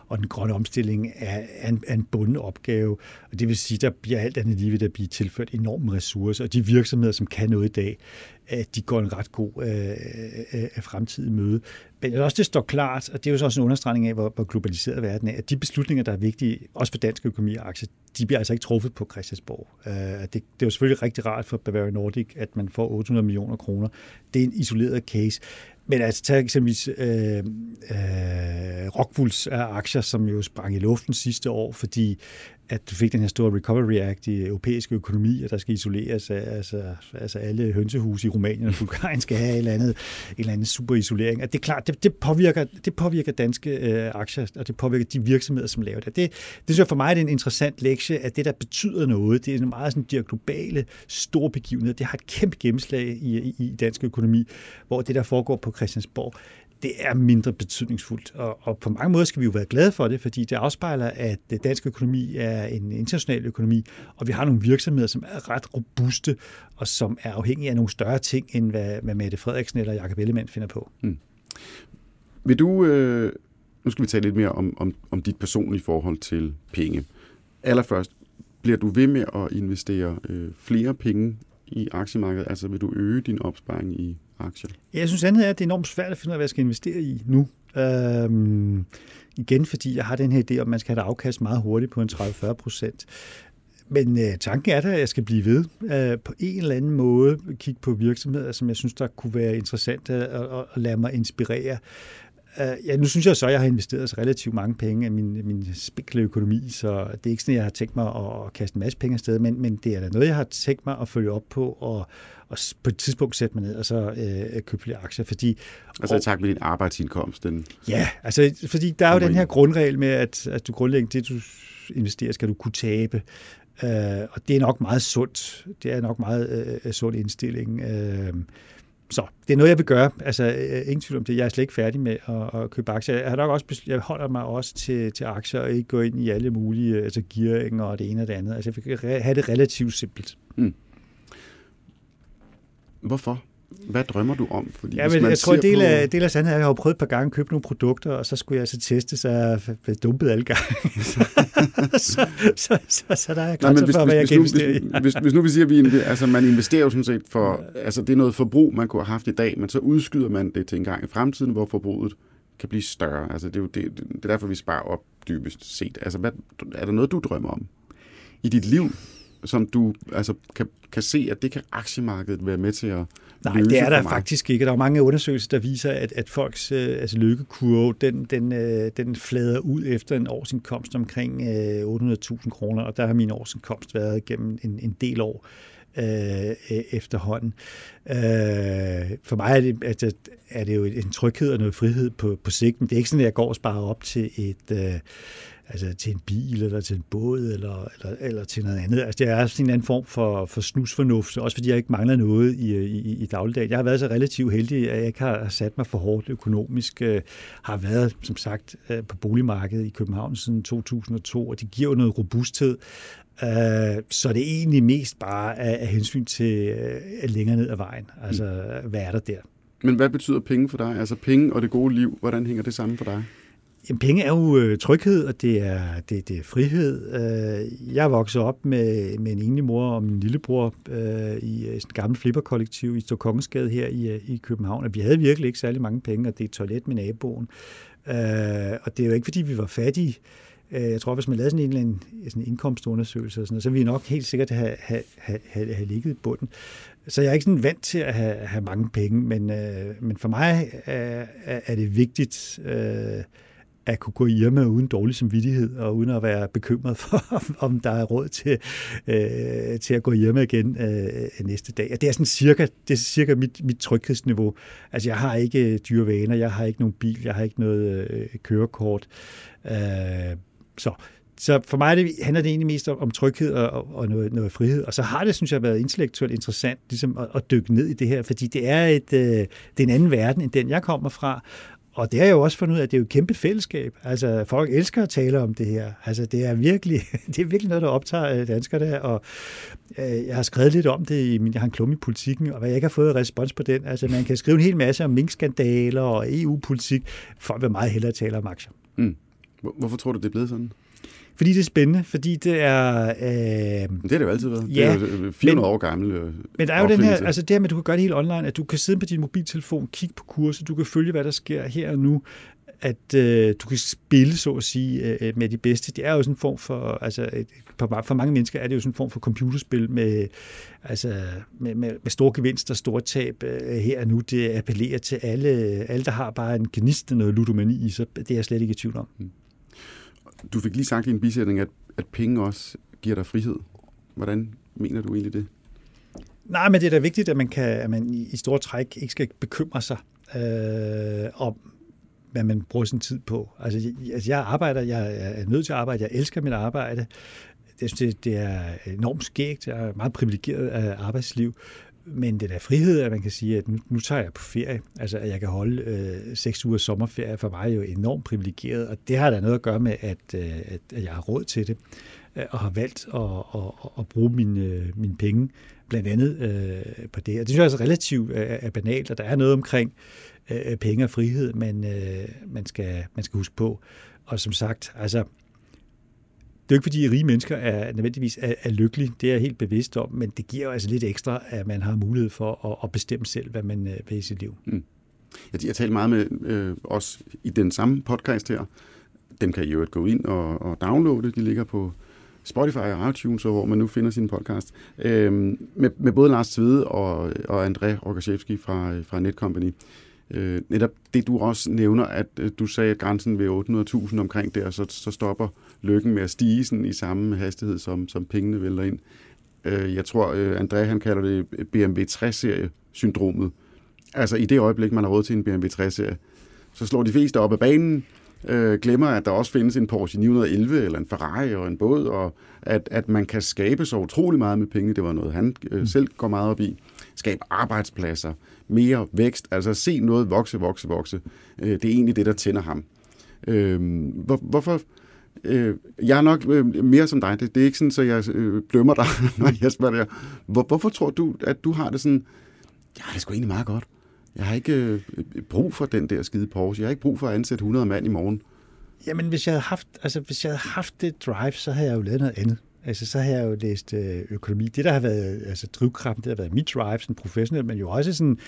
og den grønne omstilling er, er, en, er en bunden opgave, og det vil sige, der bliver alt andet lige, der bliver tilført enorme ressourcer, og de virksomheder, som kan noget i dag, at de går en ret god øh, øh, øh fremtid i møde. Men også det står klart, og det er jo så også en understregning af, hvor, hvor globaliseret verden er, at de beslutninger, der er vigtige, også for dansk økonomi og aktier, de bliver altså ikke truffet på Christiansborg. Øh, det, det er jo selvfølgelig rigtig rart for Bavaria Nordic, at man får 800 millioner kroner. Det er en isoleret case. Men altså, tag eksempelvis øh, øh, Rockwools aktier, som jo sprang i luften sidste år, fordi at du fik den her store Recovery Act i europæiske økonomi, der skal isoleres, altså, altså alle hønsehuse i Rumænien og Bulgarien skal have et eller andet, en eller anden super isolering. Og det er klart, det, det, påvirker, det påvirker danske øh, aktier, og det påvirker de virksomheder, som laver det. Det, det synes jeg for mig er en interessant lektie, at det, der betyder noget, det er en meget sådan, de globale store begivenheder, det har et kæmpe gennemslag i, i, i dansk økonomi, hvor det, der foregår på Christiansborg, det er mindre betydningsfuldt. Og, og på mange måder skal vi jo være glade for det, fordi det afspejler, at øh, dansk økonomi er en international økonomi, og vi har nogle virksomheder, som er ret robuste, og som er afhængige af nogle større ting, end hvad, hvad Mette Frederiksen eller Jakob Ellemann finder på. Mm. Vil du, øh, nu skal vi tale lidt mere om, om, om dit personlige forhold til penge. Allerførst, bliver du ved med at investere øh, flere penge i aktiemarkedet? Altså vil du øge din opsparing i aktier? Jeg synes andet er, at det er enormt svært at finde ud af, hvad jeg skal investere i nu. Øhm, igen, fordi jeg har den her idé om, at man skal have et afkast meget hurtigt på en 30-40 procent. Men øh, tanken er da, at jeg skal blive ved øh, på en eller anden måde kigge på virksomheder, som jeg synes, der kunne være interessant at, at, at lade mig inspirere. Uh, ja, nu synes jeg så, at jeg har investeret så relativt mange penge af min, min spikle økonomi, så det er ikke sådan, at jeg har tænkt mig at kaste en masse penge afsted, men, men det er da noget, jeg har tænkt mig at følge op på, og, og på et tidspunkt sætte mig ned og så øh, købe flere aktier. Fordi, altså tak med din arbejdsindkomst? Den ja, altså fordi der er jo den her grundregel med, at, at du grundlæggende det, du investerer, skal du kunne tabe. Uh, og det er nok meget sundt. Det er nok meget uh, sund indstilling. Uh, så det er noget, jeg vil gøre. Altså, øh, ingen tvivl om det. Jeg er slet ikke færdig med at, at købe aktier. Jeg, har nok også, jeg holder mig også til, til aktier og ikke gå ind i alle mulige altså gearing og det ene og det andet. Altså, jeg vil have det relativt simpelt. Mm. Hvorfor? Hvad drømmer du om? Fordi ja, men jeg tror, del af, del af sandheden er, at jeg har prøvet et par gange at købe nogle produkter, og så skulle jeg så teste, så jeg blev dumpet alle gange. så, *laughs* så, så, så, så der er grænser for, hvad jeg kan investere i. hvis, hvis, hvis nu vi siger, at vi, altså, man investerer jo sådan set for, altså det er noget forbrug, man kunne have haft i dag, men så udskyder man det til en gang i fremtiden, hvor forbruget kan blive større. Altså det er jo det, det er derfor, vi sparer op dybest set. Altså hvad, er der noget, du drømmer om i dit liv, som du altså, kan, kan se, at det kan aktiemarkedet være med til at Nej, det er der faktisk ikke. Der er mange undersøgelser, der viser, at, at folks øh, altså lykkekurve, den, den, øh, den flader ud efter en årsindkomst omkring øh, 800.000 kroner, og der har min årsindkomst været gennem en, en del år øh, efterhånden. Øh, for mig er det, altså, er det jo en tryghed og noget frihed på, på sigt, men det er ikke sådan, at jeg går og sparer op til et... Øh, altså til en bil, eller til en båd, eller, eller, eller til noget andet. Altså, det er sådan en anden form for, for snusfornuft, også fordi jeg ikke mangler noget i, i, i dagligdagen. Jeg har været så relativt heldig, at jeg ikke har sat mig for hårdt økonomisk. Øh, har været, som sagt, øh, på boligmarkedet i København siden 2002, og det giver jo noget robusthed. Øh, så det er egentlig mest bare af, hensyn til længere ned ad vejen. Altså, mm. hvad er der der? Men hvad betyder penge for dig? Altså penge og det gode liv, hvordan hænger det sammen for dig? Jamen, penge er jo øh, tryghed, og det er, det, det er frihed. Øh, jeg voksede op med, med en enlig mor og min lillebror øh, i øh, et gammelt flipperkollektiv i Storkongensgade her i, øh, i København, og vi havde virkelig ikke særlig mange penge, og det er et toilet med naboen. Øh, og det er jo ikke, fordi vi var fattige. Øh, jeg tror, hvis man lavede sådan en eller anden sådan indkomstundersøgelse, og sådan noget, så ville vi nok helt sikkert have, have, have, have ligget i bunden. Så jeg er ikke sådan vant til at have, have mange penge, men, øh, men for mig er, er det vigtigt øh, at kunne gå hjemme uden dårlig samvittighed, og uden at være bekymret for, *laughs* om der er råd til, øh, til at gå hjemme igen øh, næste dag. Og det er sådan cirka, det er cirka mit, mit tryghedsniveau. Altså jeg har ikke øh, dyre vaner, jeg har ikke nogen bil, jeg har ikke noget øh, kørekort. Øh, så, så for mig det, handler det egentlig mest om, om tryghed og, og noget, noget frihed. Og så har det, synes jeg, været intellektuelt interessant ligesom at, at dykke ned i det her, fordi det er, et, øh, det er en anden verden, end den jeg kommer fra. Og det har jeg jo også fundet ud af, at det er jo et kæmpe fællesskab. Altså, folk elsker at tale om det her. Altså, det er virkelig, *laughs* det er virkelig noget, der optager øh, danskerne, og øh, jeg har skrevet lidt om det i min, jeg har en klum i politikken, og hvad jeg ikke har fået respons på den. Altså, man kan skrive en hel masse om minkskandaler og EU-politik. Folk vil meget hellere tale om aktier. Mm. Hvorfor tror du, det er blevet sådan? Fordi det er spændende, fordi det er... Øh, det har det jo altid været. Ja, det er jo 400 men, år gammel øh, Men der er jo den her, altså det her med, at du kan gøre det helt online, at du kan sidde på din mobiltelefon, kigge på kurser, du kan følge, hvad der sker her og nu, at øh, du kan spille, så at sige, øh, med de bedste. Det er jo sådan en form for, altså et, for mange mennesker er det jo sådan en form for computerspil med, altså, med, med, med store gevinster, store tab øh, her og nu. Det appellerer til alle, alle, der har bare en gnist af noget ludomani i sig. Det er jeg slet ikke i tvivl om. Mm. Du fik lige sagt i en bisætning, at, at penge også giver dig frihed. Hvordan mener du egentlig det? Nej, men det er da vigtigt, at man, kan, at man i store træk ikke skal bekymre sig øh, om, hvad man bruger sin tid på. Altså, jeg, altså, jeg arbejder, jeg er nødt til at arbejde, jeg elsker mit arbejde. Jeg synes, det, det er enormt skægt, jeg er meget privilegeret af arbejdsliv, men det der frihed, at man kan sige, at nu, nu tager jeg på ferie. Altså, at jeg kan holde øh, seks uger sommerferie, for mig er jo enormt privilegeret, og det har da noget at gøre med, at, øh, at jeg har råd til det, øh, og har valgt at, at, at bruge mine, øh, mine penge blandt andet øh, på det. Og det synes jeg altså er relativt øh, er banalt, og der er noget omkring øh, penge og frihed, man, øh, man, skal, man skal huske på. Og som sagt, altså, jo ikke, fordi rige mennesker er nødvendigvis er, er lykkelige, det er jeg helt bevidst om, men det giver jo altså lidt ekstra, at man har mulighed for at, at bestemme selv, hvad man øh, vil i sit liv. Mm. Jeg, jeg talte meget med øh, os i den samme podcast her. Dem kan I jo gå ind og, og downloade. De ligger på Spotify og iTunes, og hvor man nu finder sin podcast. Øh, med, med både Lars Tvede og, og André Rogaszewski fra, fra Netcompany. Øh, netop det, du også nævner, at øh, du sagde, at grænsen ved 800.000 omkring der, så, så stopper lykken med at stige sådan i samme hastighed, som, som pengene vælter ind. Øh, jeg tror, øh, André han kalder det BMW 3-serie-syndromet. Altså i det øjeblik, man har råd til en BMW 3-serie, så slår de fleste op af banen, øh, glemmer, at der også findes en Porsche 911 eller en Ferrari og en båd, og at, at man kan skabe så utrolig meget med penge. Det var noget, han øh, mm. selv går meget op i. Skabe arbejdspladser, mere vækst, altså se noget vokse, vokse, vokse. Øh, det er egentlig det, der tænder ham. Øh, hvor, hvorfor Øh, jeg er nok øh, mere som dig. Det, det er ikke sådan, at jeg øh, blømmer dig, *laughs* når jeg spørger dig. Hvor, hvorfor tror du, at du har det sådan, ja, det er sgu egentlig meget godt. Jeg har ikke øh, brug for den der skide Porsche. Jeg har ikke brug for at ansætte 100 mand i morgen. Jamen, hvis jeg havde haft, altså, hvis jeg havde haft det drive, så havde jeg jo lavet noget andet. Altså, så har jeg jo læst øh, økonomi. Det, der har været altså, drivkraften, det har været mit drive, sådan professionelt, men jo også sådan,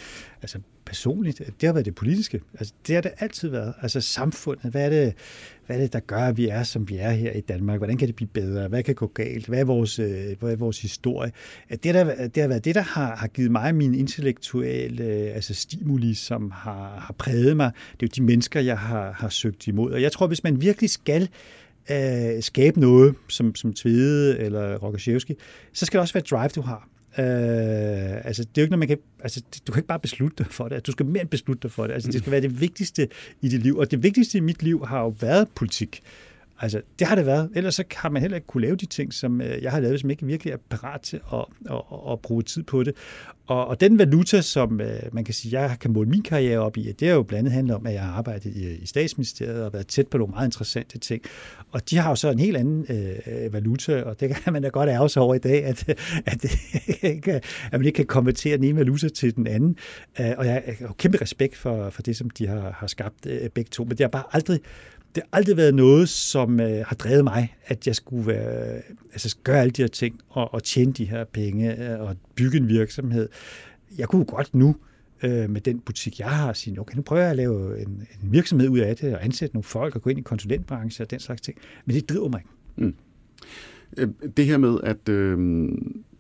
altså, personligt, det har været det politiske. Altså, det har det altid været. Altså samfundet, hvad er, det, hvad er det, der gør, at vi er, som vi er her i Danmark? Hvordan kan det blive bedre? Hvad kan gå galt? Hvad er vores, øh, hvad er vores historie? Det, der, det har været det, der har, har givet mig min intellektuelle øh, altså stimuli, som har, har præget mig. Det er jo de mennesker, jeg har, har søgt imod. Og jeg tror, hvis man virkelig skal øh, skabe noget, som, som Tvede eller Rokashevski, så skal det også være drive, du har. Øh, altså, det er jo ikke noget, man kan... Altså, du kan ikke bare beslutte dig for det. Du skal mere end beslutte dig for det. Altså, det skal være det vigtigste i dit liv. Og det vigtigste i mit liv har jo været politik. Altså, det har det været. Ellers så har man heller ikke kunne lave de ting, som øh, jeg har lavet, som ikke virkelig er parat til at, at, at, at bruge tid på det. Og, og den valuta, som øh, man kan sige, jeg kan måle min karriere op i, det er jo blandt andet handlet om, at jeg har arbejdet i, i statsministeriet og været tæt på nogle meget interessante ting. Og de har jo så en helt anden øh, valuta, og det kan man da godt ærge sig over i dag, at, *laughs* at, *laughs* at man ikke kan konvertere den ene valuta til den anden. Øh, og jeg har kæmpe respekt for, for det, som de har, har skabt begge to, men det har bare aldrig det har aldrig været noget, som øh, har drevet mig, at jeg skulle være, altså gøre alle de her ting og, og tjene de her penge øh, og bygge en virksomhed. Jeg kunne godt nu øh, med den butik, jeg har, sige, okay, nu prøver jeg at lave en, en virksomhed ud af det, og ansætte nogle folk, og gå ind i konsulentbranchen og den slags ting. Men det driver mig ikke. Mm. Øh, det her med, at øh,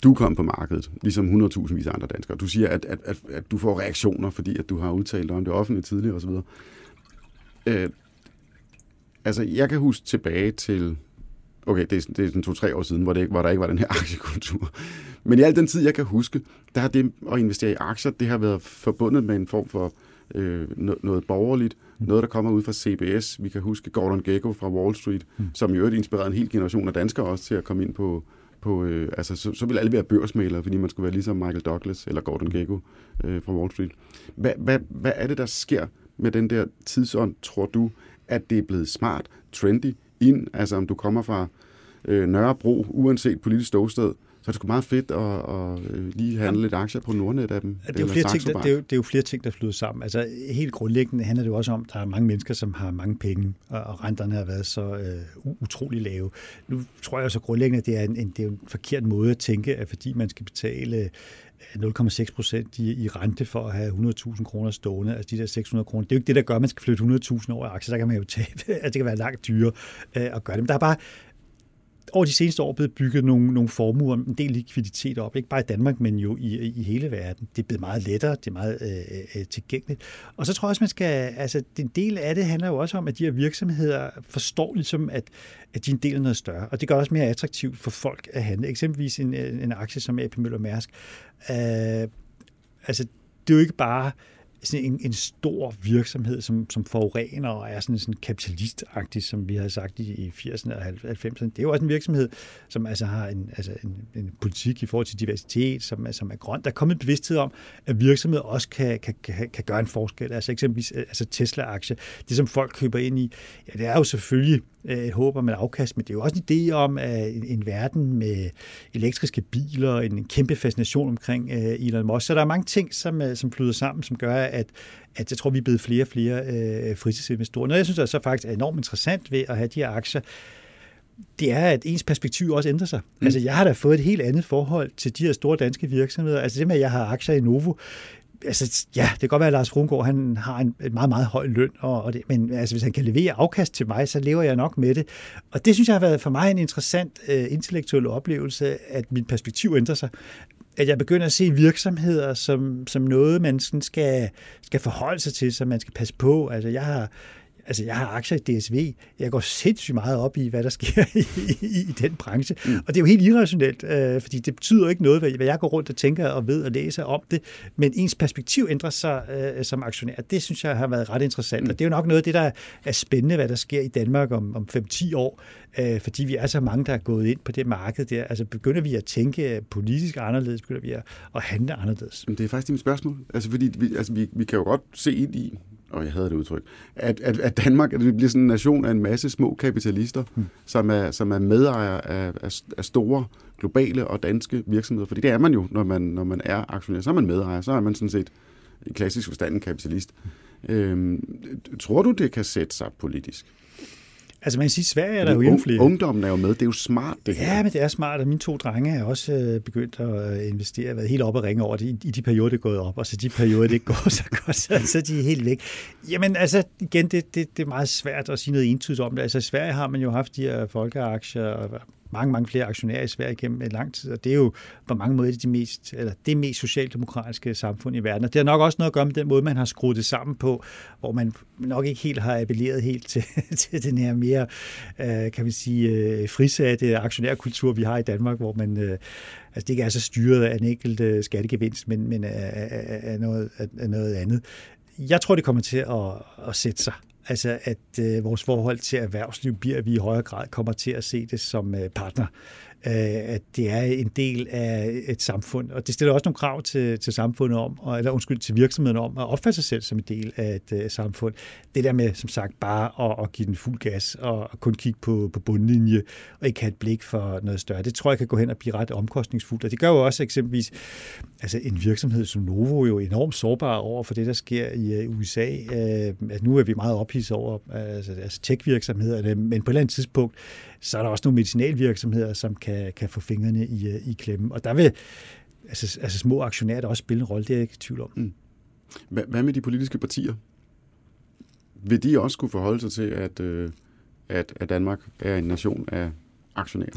du kom på markedet, ligesom 100.000 vis andre danskere. Du siger, at, at, at, at du får reaktioner, fordi at du har udtalt om det offentlige tidligere osv. Øh, altså, jeg kan huske tilbage til okay, det er, det er sådan to-tre år siden, hvor, det, hvor der ikke var den her *laughs* aktiekultur. Men i al den tid, jeg kan huske, der har det at investere i aktier, det har været forbundet med en form for øh, noget borgerligt, mm. noget, der kommer ud fra CBS. Vi kan huske Gordon Gekko fra Wall Street, mm. som i øvrigt inspirerede en hel generation af danskere også til at komme ind på, på øh, altså så, så ville alle være børsmalere, fordi man skulle være ligesom Michael Douglas eller Gordon Gekko øh, fra Wall Street. Hvad, hvad, hvad er det, der sker med den der tidsånd, tror du, at det er blevet smart, trendy, ind, altså om du kommer fra øh, Nørrebro, uanset politisk ståsted, så er det sgu meget fedt at, at, øh, lige handle lidt aktier på Nordnet af dem. Det er, jo flere ting, der, det, er jo, det er jo flere ting, der flyder sammen. Altså helt grundlæggende handler det jo også om, at der er mange mennesker, som har mange penge, og, og renterne har været så øh, utrolig lave. Nu tror jeg så grundlæggende, at det er en, en, det er en forkert måde at tænke, at fordi man skal betale 0,6 øh, procent i, i rente for at have 100.000 kroner stående, altså de der 600 kroner. Det er jo ikke det, der gør, at man skal flytte 100.000 over i aktier, så kan man jo *laughs* tabe, altså det kan være langt dyrere øh, at gøre det. Men der er bare over de seneste år blevet bygget nogle, nogle formuer, en del likviditet op, ikke bare i Danmark, men jo i, i hele verden. Det er blevet meget lettere, det er meget øh, øh, øh tilgængeligt. Og så tror jeg også, man skal, altså en del af det handler jo også om, at de her virksomheder forstår ligesom, at, at de er en del af noget større, og det gør også mere attraktivt for folk at handle. Eksempelvis en, en aktie som AP Møller Mærsk. Øh, altså, det er jo ikke bare sådan en, en stor virksomhed, som, som forurener og er sådan, sådan kapitalistagtig, som vi har sagt i, i 80'erne og 90'erne. Det er jo også en virksomhed, som altså har en, altså en, en politik i forhold til diversitet, som, som er grøn. Der er kommet bevidsthed om, at virksomheder også kan, kan, kan, kan gøre en forskel. Altså eksempelvis altså Tesla-aktie. Det, som folk køber ind i, ja, det er jo selvfølgelig øh, håb om et afkast, men det er jo også en idé om at en, en verden med elektriske biler, en kæmpe fascination omkring øh, Elon Musk. Så der er mange ting, som, øh, som flyder sammen, som gør, at, at jeg tror, vi er blevet flere og flere øh, fritidsinvestorer. Noget, jeg synes, der er så faktisk er enormt interessant ved at have de her aktier, det er, at ens perspektiv også ændrer sig. Mm. Altså, jeg har da fået et helt andet forhold til de her store danske virksomheder. Altså, det med, at jeg har aktier i Novo, altså, ja, det kan godt være, at Lars Frungård, han har en, et meget, meget høj løn, og, og det, men altså, hvis han kan levere afkast til mig, så lever jeg nok med det. Og det synes jeg har været for mig en interessant øh, intellektuel oplevelse, at mit perspektiv ændrer sig at jeg begynder at se virksomheder som, som noget, man sådan skal, skal forholde sig til, som man skal passe på. Altså, jeg har, altså jeg har aktier i DSV. Jeg går sindssygt meget op i, hvad der sker *laughs* i, i, i den branche. Mm. Og det er jo helt irrationelt, øh, fordi det betyder ikke noget, hvad jeg går rundt og tænker og ved og læser om det. Men ens perspektiv ændrer sig øh, som aktionær. Det synes jeg har været ret interessant. Mm. Og det er jo nok noget af det, der er spændende, hvad der sker i Danmark om, om 5-10 år. Øh, fordi vi er så mange, der er gået ind på det marked der. Altså begynder vi at tænke politisk anderledes? Begynder vi at, at handle anderledes? Det er faktisk mit spørgsmål. Altså fordi vi, altså, vi, vi kan jo godt se ind i, og jeg havde det udtryk, at, at, at Danmark at det bliver sådan en nation af en masse små kapitalister, hmm. som, er, som er medejere af, af, af store globale og danske virksomheder. Fordi det er man jo, når man, når man er aktionær. Så er man medejer, så er man sådan set i klassisk forstand en kapitalist. Hmm. Øhm, tror du, det kan sætte sig politisk? Altså man kan sige, Sverige er der jo indflydelse. Ungdommen er jo med, det er jo smart det her. Ja, men det er smart, og mine to drenge er også øh, begyndt at øh, investere, været helt op og ringe over det i, i de perioder, det er gået op, og så de perioder, det ikke går så godt, så, så de er helt væk. Jamen altså, igen, det, det, det er meget svært at sige noget entydigt om det. Altså i Sverige har man jo haft de her folkeaktier, og mange, mange flere aktionærer i Sverige gennem en lang tid, og det er jo på mange måder de mest, eller det mest socialdemokratiske samfund i verden. Og det har nok også noget at gøre med den måde, man har skruet det sammen på, hvor man nok ikke helt har appelleret helt til, *laughs* til den her mere, øh, kan vi sige, øh, frisatte aktionærkultur, vi har i Danmark, hvor man øh, Altså det ikke er så styret af en enkelt øh, skattegevinst, men, men af, af, af, noget, af noget andet. Jeg tror, det kommer til at, at sætte sig. Altså at øh, vores forhold til erhvervsliv bliver, at vi i højere grad kommer til at se det som øh, partner. Øh, at det er en del af et samfund, og det stiller også nogle krav til, til samfundet om, eller undskyld, til virksomheden om at opfatte sig selv som en del af et uh, samfund. Det der med, som sagt, bare at, at give den fuld gas og og kun kigge på, på bundlinje og ikke have et blik for noget større, det tror jeg kan gå hen og blive ret omkostningsfuldt. Og det gør jo også eksempelvis, altså en virksomhed som Novo jo enormt sårbar over for det, der sker i øh, uh, USA. Uh, altså nu er vi meget ophidset over altså, altså tech-virksomhederne, men på et eller andet tidspunkt, så er der også nogle medicinalvirksomheder, som kan, kan få fingrene i, øh, i klemmen. Og der vil altså, altså små aktionærer der også spille en rolle, det er jeg ikke i tvivl om. Mm. Hvad, med de politiske partier? Vil de også kunne forholde sig til, at, øh, at, at Danmark er en nation af aktionærer?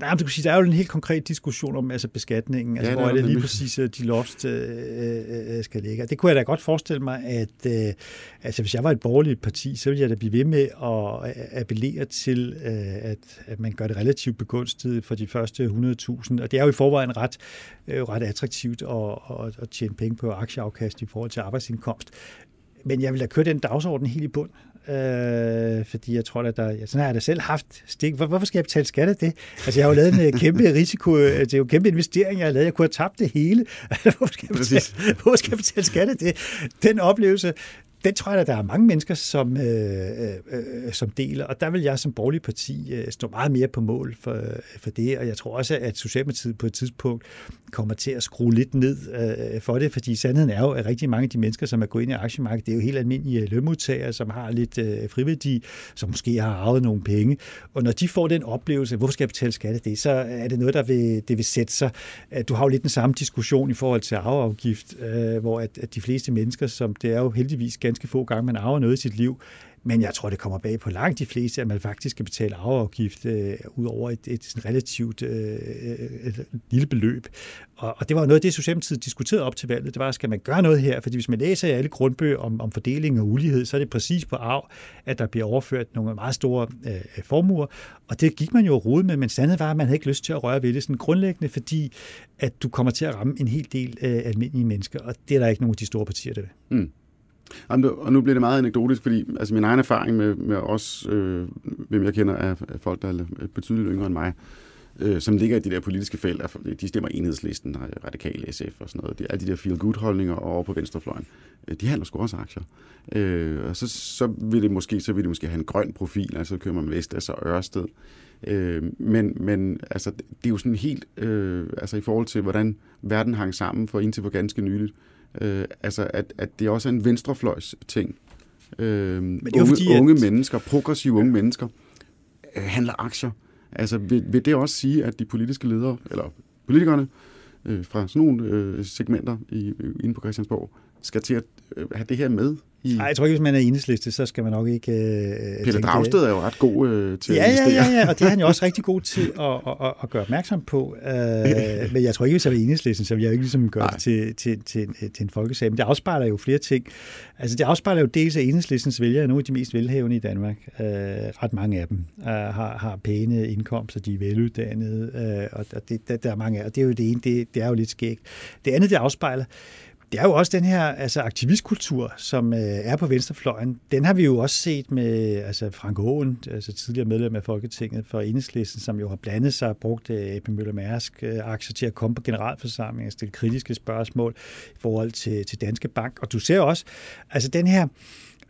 Nej, men du kan sige, der er jo en helt konkret diskussion om altså beskatningen, altså, Ja, hvor er det der lige nemlig. præcis øh, de loft øh, øh, skal ligge. Det kunne jeg da godt forestille mig, at øh, altså, hvis jeg var et borgerligt parti, så ville jeg da blive ved med at øh, appellere til, øh, at, at man gør det relativt begunstiget for de første 100.000. Og det er jo i forvejen ret, øh, ret attraktivt at, at, at tjene penge på aktieafkast i forhold til arbejdsindkomst. Men jeg vil da køre den dagsorden helt i bund. Øh, fordi jeg tror, at der, ja, sådan har jeg da selv haft stik. Hvor, hvorfor skal jeg betale skat af det? Altså, jeg har jo lavet en øh, kæmpe risiko, øh, det er jo en kæmpe investering, jeg har lavet. Jeg kunne have tabt det hele. *laughs* hvorfor, skal jeg betale, Præcis. hvorfor skal jeg betale skat af det? Den oplevelse, den tror jeg, at der er mange mennesker, som, øh, øh, øh, som deler, og der vil jeg som borgerlig parti øh, stå meget mere på mål for, for det, og jeg tror også, at Socialdemokratiet på et tidspunkt kommer til at skrue lidt ned øh, for det, fordi sandheden er jo, at rigtig mange af de mennesker, som er gået ind i aktiemarkedet, det er jo helt almindelige øh, lønmodtagere, som har lidt øh, friværdi, som måske har arvet nogle penge, og når de får den oplevelse, hvorfor skal jeg betale skat af det, så er det noget, der vil, det vil sætte sig. Øh, du har jo lidt den samme diskussion i forhold til arveafgift, øh, hvor at, at de fleste mennesker, som det er jo heldigvis ganske få gange, man arver noget i sit liv, men jeg tror, det kommer bag på langt de fleste, at man faktisk skal betale arveafgift øh, ud over et, et sådan relativt øh, øh et lille beløb. Og, og det var noget af det, Socialdemokratiet diskuterede op til valget. Det var, skal man gøre noget her? Fordi hvis man læser i alle grundbøger om, om fordeling og ulighed, så er det præcis på arv, at der bliver overført nogle meget store øh, øh formuer. Og det gik man jo rode med, men sandheden var, at man havde ikke lyst til at røre ved det sådan grundlæggende, fordi at du kommer til at ramme en hel del øh, almindelige mennesker, og det er der ikke nogen af de store partier, der vil. Mm. Jamen, Og nu bliver det meget anekdotisk, fordi altså, min egen erfaring med, med os, øh, hvem jeg kender, er folk, der er øh, betydeligt yngre end mig, øh, som ligger i de der politiske felt, de stemmer enhedslisten, radikale SF og sådan noget. De, alle de der feel-good-holdninger over på venstrefløjen. Øh, de handler sgu også aktier. Øh, og så, så, vil det måske, så vil det måske have en grøn profil, altså kører man Vestas og Ørsted. Øh, men, men altså, det er jo sådan helt, øh, altså i forhold til, hvordan verden hang sammen for indtil for ganske nyligt, øh, altså at, at det også er en venstrefløjs ting. Øh, Men det er unge, fordi, at- unge mennesker, progressive unge mennesker, øh, handler aktier. Altså vil, vil det også sige, at de politiske ledere, eller politikerne øh, fra sådan nogle øh, segmenter i, inde på Christiansborg, skal til at øh, have det her med i... Nej, jeg tror ikke, hvis man er enhedsliste, så skal man nok ikke... Øh, det. Dragsted er jo ret god øh, til Ja, at ja, investere. ja, ja, og det er han jo også rigtig god til at, at, at, at gøre opmærksom på. Uh, men jeg tror ikke, hvis jeg var enhedslisten, så ville jeg jo ikke ligesom gøre Nej. det til, til, til, til en folkesag. Men det afspejler jo flere ting. Altså, det afspejler jo dels, at enhedslistens vælgere er nogle af de mest velhavende i Danmark. Uh, ret mange af dem uh, har, har pæne indkomster, de er veluddannede, uh, og og det, der, der er mange af, og det er jo det ene, det, det er jo lidt skægt. Det andet, det afspejler, det er jo også den her altså, aktivistkultur, som øh, er på venstrefløjen. Den har vi jo også set med altså, Frank Aaen, altså tidligere medlem af Folketinget for Enhedslisten, som jo har blandet sig og brugt øh, AP Møller Mærsk øh, aktier til at komme på generalforsamlingen og stille kritiske spørgsmål i forhold til, til Danske Bank. Og du ser også, altså den her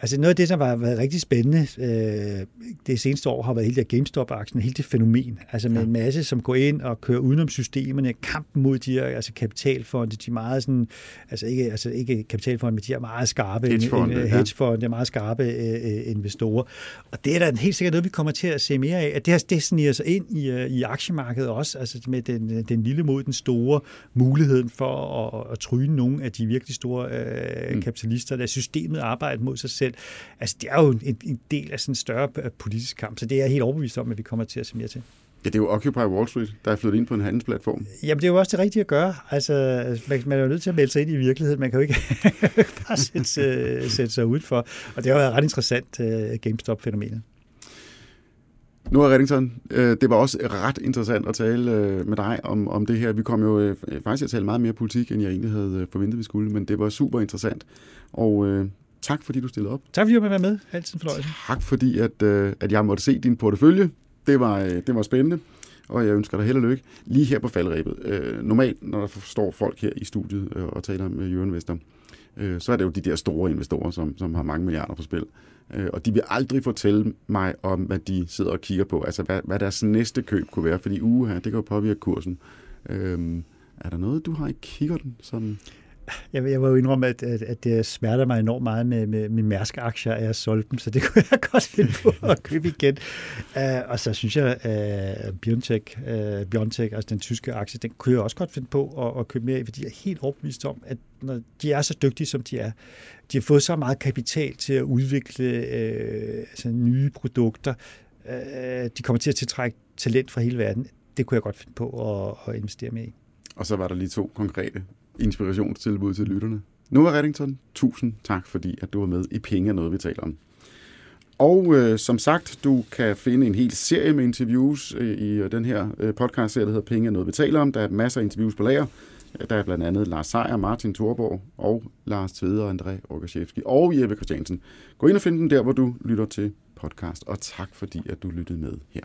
Altså noget af det, som har været rigtig spændende øh, det seneste år, har været hele det GameStop-aktien, hele det fænomen. Altså med en masse, som går ind og kører udenom systemerne, kampen mod de her altså kapitalfonde, de meget sådan, altså ikke, altså ikke kapitalfonde, men de er meget skarpe Hedgefonde, en, ja. hedgefonde, meget skarpe øh, øh, investorer. Og det er da helt sikkert noget, vi kommer til at se mere af, at det her det sniger sig ind i, øh, i aktiemarkedet også, altså med den, den lille mod den store muligheden for at, at tryne nogle af de virkelig store øh, Mm. kapitalister, der systemet arbejder mod sig selv. Altså, det er jo en, en del af sådan en større øh, politisk kamp, så det er jeg helt overbevist om, at vi kommer til at se mere til. Ja, det er jo Occupy Wall Street, der er flyttet ind på en handelsplatform. Jamen, det er jo også det rigtige at gøre. Altså, man, man er jo nødt til at melde sig ind i virkeligheden. Man kan jo ikke *laughs* bare sætte, øh, sætte sig ud for. Og det har været ret interessant, uh, GameStop-fænomenet. Nu er Reddington, øh, det var også ret interessant at tale øh, med dig om, om det her. Vi kom jo øh, faktisk til at tale meget mere politik, end jeg egentlig havde øh, forventet, vi skulle, men det var super interessant. Og øh, tak fordi du stillede op. Tak fordi du var med. Altid en fornøjelse. Tak fordi, at, øh, at jeg måtte se din portefølje. Det var, øh, det var spændende, og jeg ønsker dig held og lykke. Lige her på faldrebet. Øh, normalt, når der står folk her i studiet øh, og taler med Jørgen Vester, øh, så er det jo de der store investorer, som, som har mange milliarder på spil. Øh, og de vil aldrig fortælle mig om, hvad de sidder og kigger på. Altså, hvad, hvad deres næste køb kunne være. Fordi uha, det kan jo påvirke kursen. Øh, er der noget, du har i kikkerten, som... *laughs* jeg, jeg var jo indrømme, at, at, at det smerter mig enormt meget med, med mine Mærsk-aktier, at jeg solgte dem, så det *laughs* kunne jeg godt finde på at købe igen. Uh, og så synes jeg, at uh, Biontech, uh, Biontech, altså den tyske aktie, den kunne jeg også godt finde på at, at købe mere fordi jeg er helt overbevist om, at når de er så dygtige, som de er, de har fået så meget kapital til at udvikle uh, altså nye produkter, uh, de kommer til at tiltrække talent fra hele verden. Det kunne jeg godt finde på at, at investere mere i. Og så var der lige to konkrete inspirationstilbud til lytterne. Nu er Reddington, tusind tak, fordi at du var med i Penge er noget, vi taler om. Og øh, som sagt, du kan finde en hel serie med interviews øh, i øh, den her øh, podcast-serie, der hedder Penge er noget, vi taler om. Der er masser af interviews på lager. Der er blandt andet Lars Seier, Martin Thorborg og Lars Tvede og André Orgaszewski og Jeppe Christiansen. Gå ind og find den der, hvor du lytter til podcast, og tak fordi, at du lyttede med her.